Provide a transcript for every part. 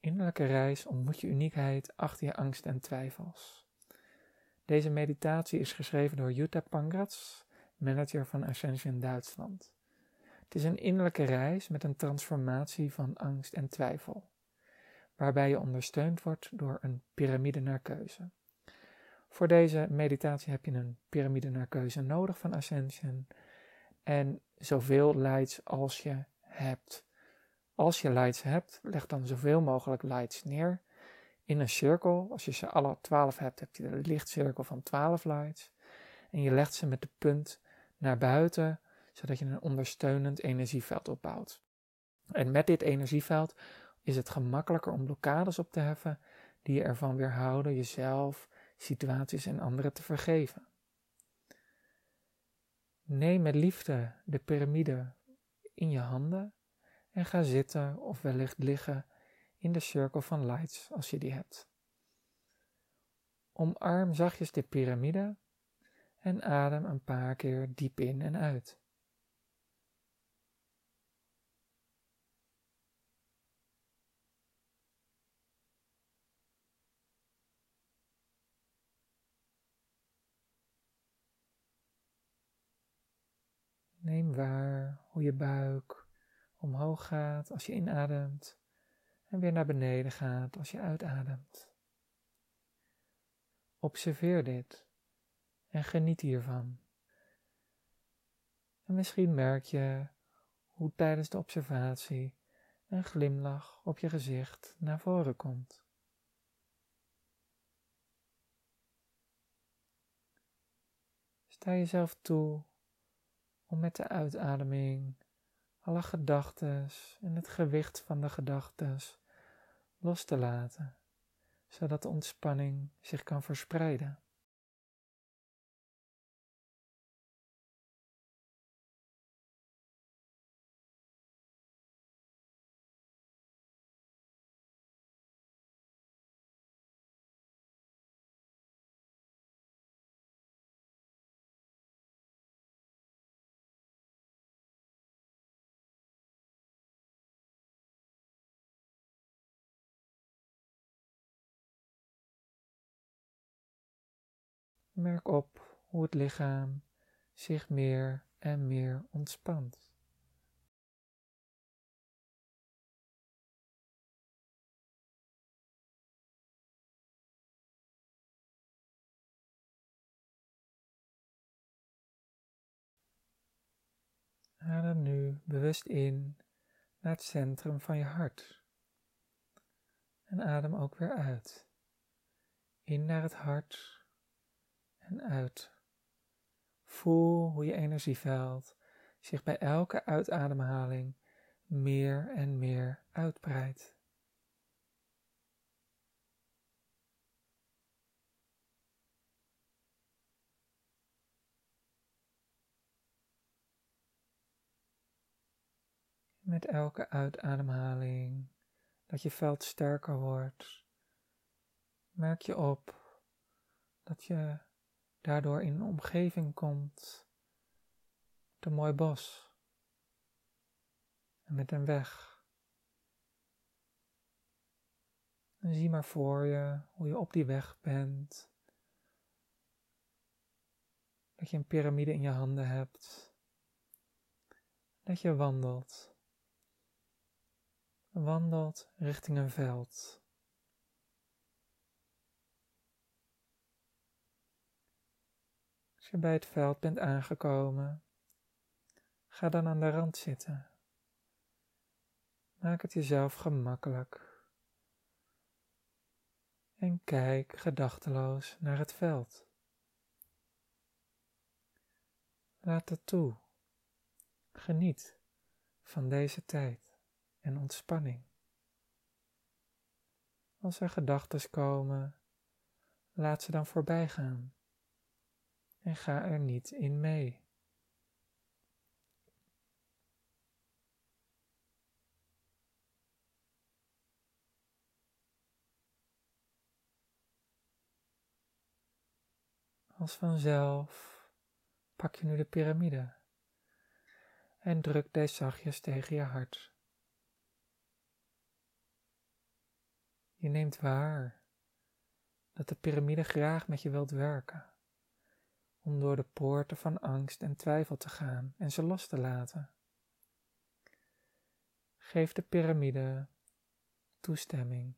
innerlijke reis ontmoet je uniekheid achter je angst en twijfels. Deze meditatie is geschreven door Jutta Pangrats, manager van Ascension Duitsland. Het is een innerlijke reis met een transformatie van angst en twijfel, waarbij je ondersteund wordt door een piramide naar keuze. Voor deze meditatie heb je een piramide naar keuze nodig van Ascension en zoveel lights als je hebt. Als je lights hebt, leg dan zoveel mogelijk lights neer in een cirkel. Als je ze alle 12 hebt, heb je een lichtcirkel van 12 lights. En je legt ze met de punt naar buiten, zodat je een ondersteunend energieveld opbouwt. En met dit energieveld is het gemakkelijker om blokkades op te heffen die je ervan weerhouden jezelf, situaties en anderen te vergeven. Neem met liefde de piramide in je handen en ga zitten of wellicht liggen in de cirkel van lights als je die hebt. Omarm zachtjes de piramide en adem een paar keer diep in en uit. Neem waar hoe je buik omhoog gaat als je inademt en weer naar beneden gaat als je uitademt. Observeer dit en geniet hiervan. En misschien merk je hoe tijdens de observatie een glimlach op je gezicht naar voren komt. Sta jezelf toe om met de uitademing alle gedachten en het gewicht van de gedachten los te laten, zodat de ontspanning zich kan verspreiden. Merk op hoe het lichaam zich meer en meer ontspant. Adem nu bewust in naar het centrum van je hart. En adem ook weer uit. In naar het hart en uit. Voel hoe je energieveld zich bij elke uitademhaling meer en meer uitbreidt. Met elke uitademhaling dat je veld sterker wordt, merk je op dat je daardoor in een omgeving komt met een mooi bos en met een weg. En zie maar voor je hoe je op die weg bent. Dat je een piramide in je handen hebt. Dat je wandelt. Wandelt richting een veld. Als je bij het veld bent aangekomen, ga dan aan de rand zitten. Maak het jezelf gemakkelijk. En kijk gedachteloos naar het veld. Laat het toe. Geniet van deze tijd en ontspanning. Als er gedachten komen, laat ze dan voorbij gaan en ga er niet in mee. Als vanzelf pak je nu de piramide en druk deze zachtjes tegen je hart. Je neemt waar dat de piramide graag met je wilt werken, om door de poorten van angst en twijfel te gaan en ze los te laten. Geef de piramide toestemming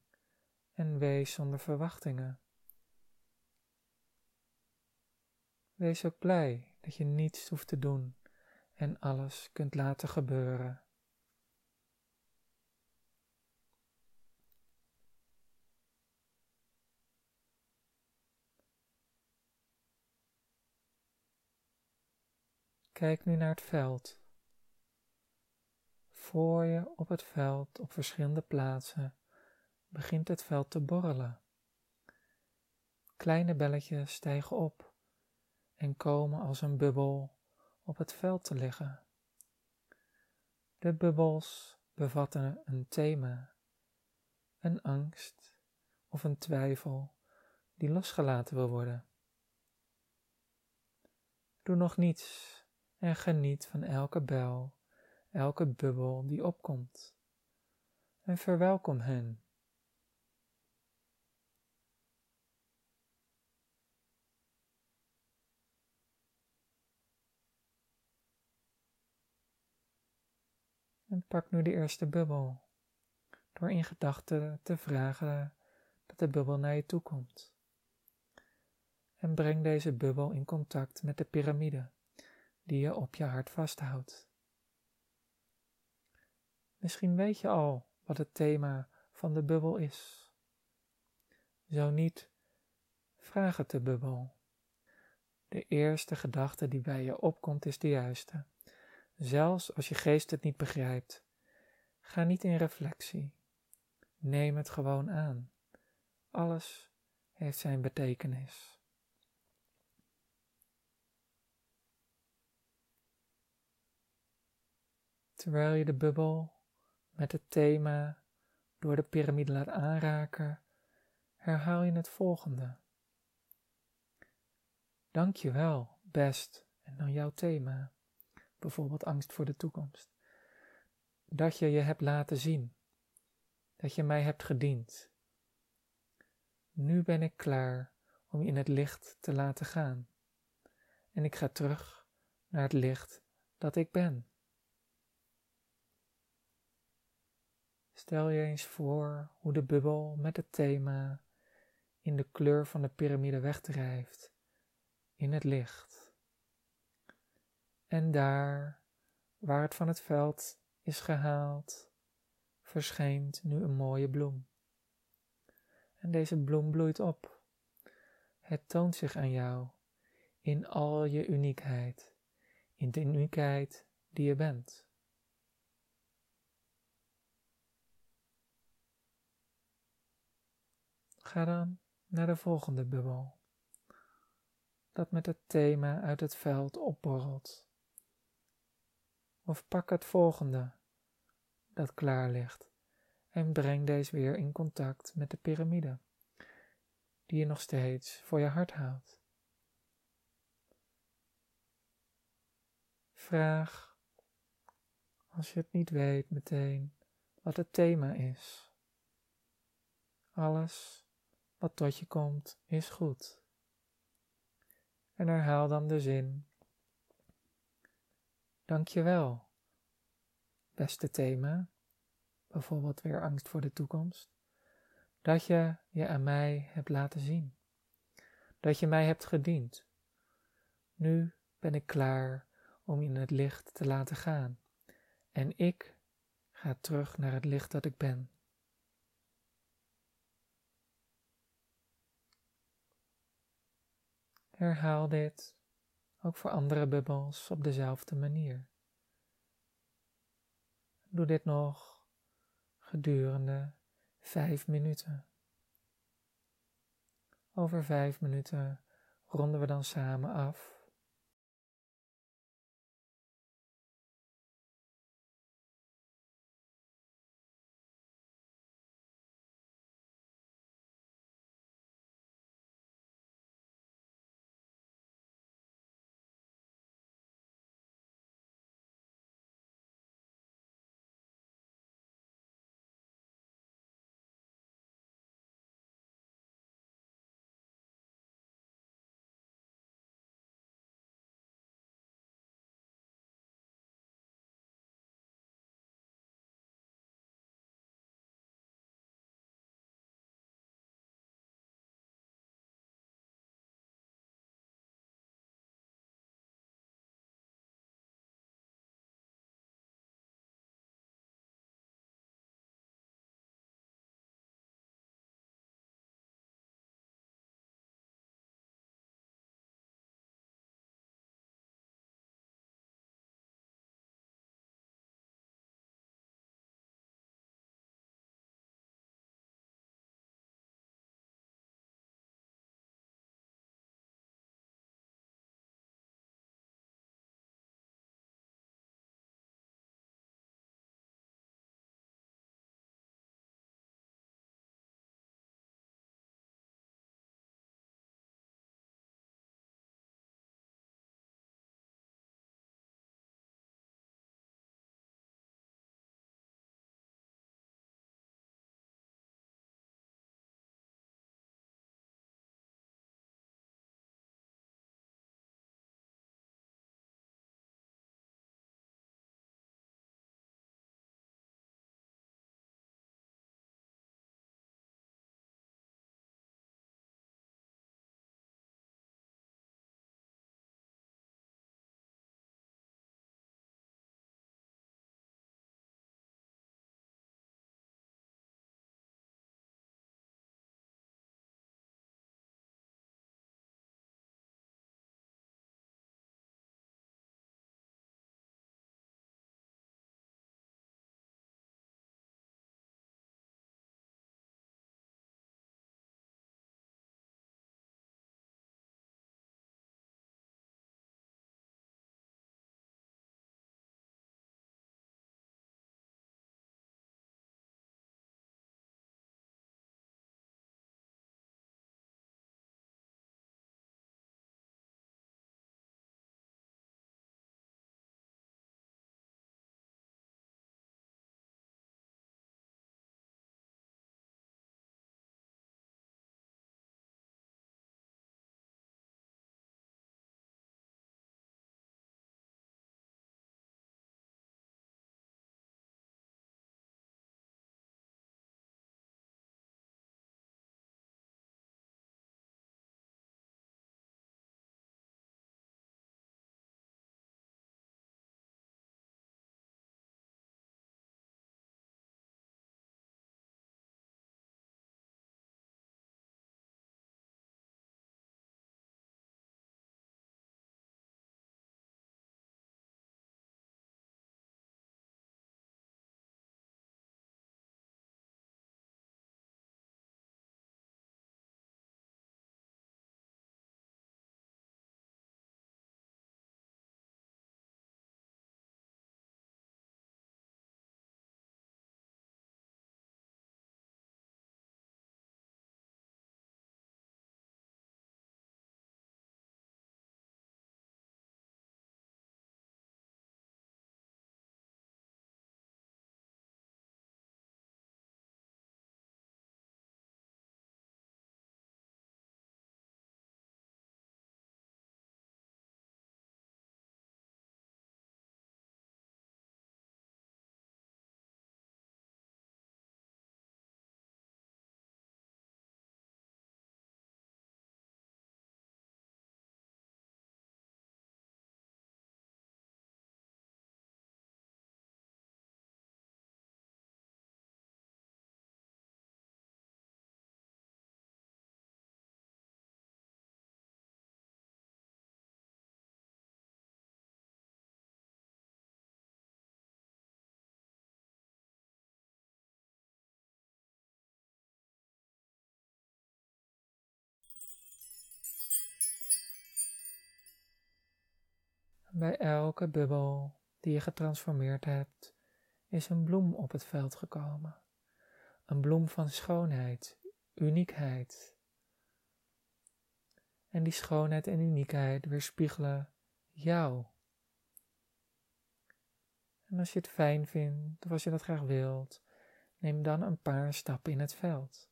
en wees zonder verwachtingen. Wees ook blij dat je niets hoeft te doen en alles kunt laten gebeuren. Kijk nu naar het veld. Voor je op het veld op verschillende plaatsen begint het veld te borrelen. Kleine belletjes stijgen op en komen als een bubbel op het veld te liggen. De bubbels bevatten een thema, een angst of een twijfel die losgelaten wil worden. Doe nog niets en geniet van elke bel, elke bubbel die opkomt. En verwelkom hen. En pak nu de eerste bubbel, door in gedachten te vragen dat de bubbel naar je toe komt. En breng deze bubbel in contact met de piramide die je op je hart vasthoudt. Misschien weet je al wat het thema van de bubbel is. Zo niet, vraag het de bubbel. De eerste gedachte die bij je opkomt is de juiste. Zelfs als je geest het niet begrijpt, ga niet in reflectie. Neem het gewoon aan. Alles heeft zijn betekenis. Terwijl je de bubbel met het thema door de piramide laat aanraken, herhaal je het volgende. Dank je wel, best, en dan jouw thema, bijvoorbeeld angst voor de toekomst, dat je je hebt laten zien, dat je mij hebt gediend. Nu ben ik klaar om je in het licht te laten gaan, en ik ga terug naar het licht dat ik ben. Stel je eens voor hoe de bubbel met het thema in de kleur van de piramide wegdrijft, in het licht. En daar, waar het van het veld is gehaald, verschijnt nu een mooie bloem. En deze bloem bloeit op. Het toont zich aan jou in al je uniekheid, in de uniekheid die je bent. Ga dan naar de volgende bubbel, dat met het thema uit het veld opborrelt. Of pak het volgende, dat klaar ligt, en breng deze weer in contact met de piramide, die je nog steeds voor je hart houdt. Vraag, als je het niet weet meteen, wat het thema is. Alles wat tot je komt is goed. En herhaal dan de zin. Dankjewel, beste thema, bijvoorbeeld weer angst voor de toekomst, dat je je aan mij hebt laten zien, dat je mij hebt gediend. Nu ben ik klaar om in het licht te laten gaan en ik ga terug naar het licht dat ik ben. Herhaal dit ook voor andere bubbels op dezelfde manier. Doe dit nog gedurende vijf minuten. Over vijf minuten ronden we dan samen af. Bij elke bubbel die je getransformeerd hebt, is een bloem op het veld gekomen. Een bloem van schoonheid, uniekheid. En die schoonheid en uniekheid weerspiegelen jou. En als je het fijn vindt, of als je dat graag wilt, neem dan een paar stappen in het veld.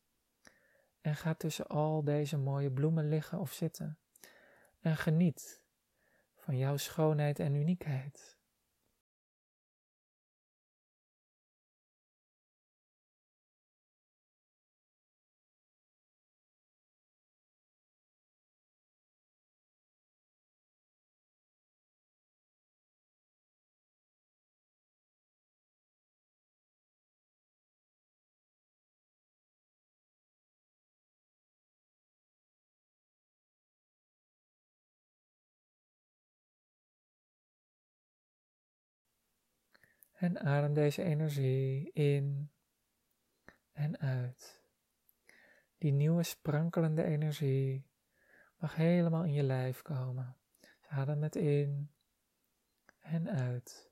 En ga tussen al deze mooie bloemen liggen of zitten. En geniet van jouw schoonheid en uniekheid. En adem deze energie in en uit. Die nieuwe sprankelende energie mag helemaal in je lijf komen. adem het in en uit.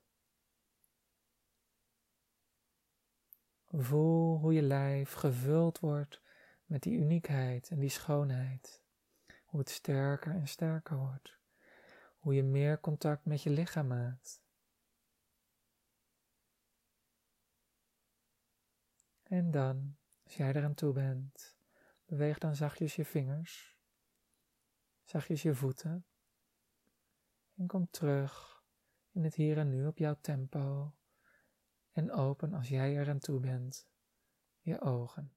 Voel hoe je lijf gevuld wordt met die uniekheid en die schoonheid. Hoe het sterker en sterker wordt. Hoe je meer contact met je lichaam maakt. En dan, als jij eraan toe bent, beweeg dan zachtjes je vingers, zachtjes je voeten en kom terug in het hier en nu op jouw tempo en open als jij eraan toe bent je ogen.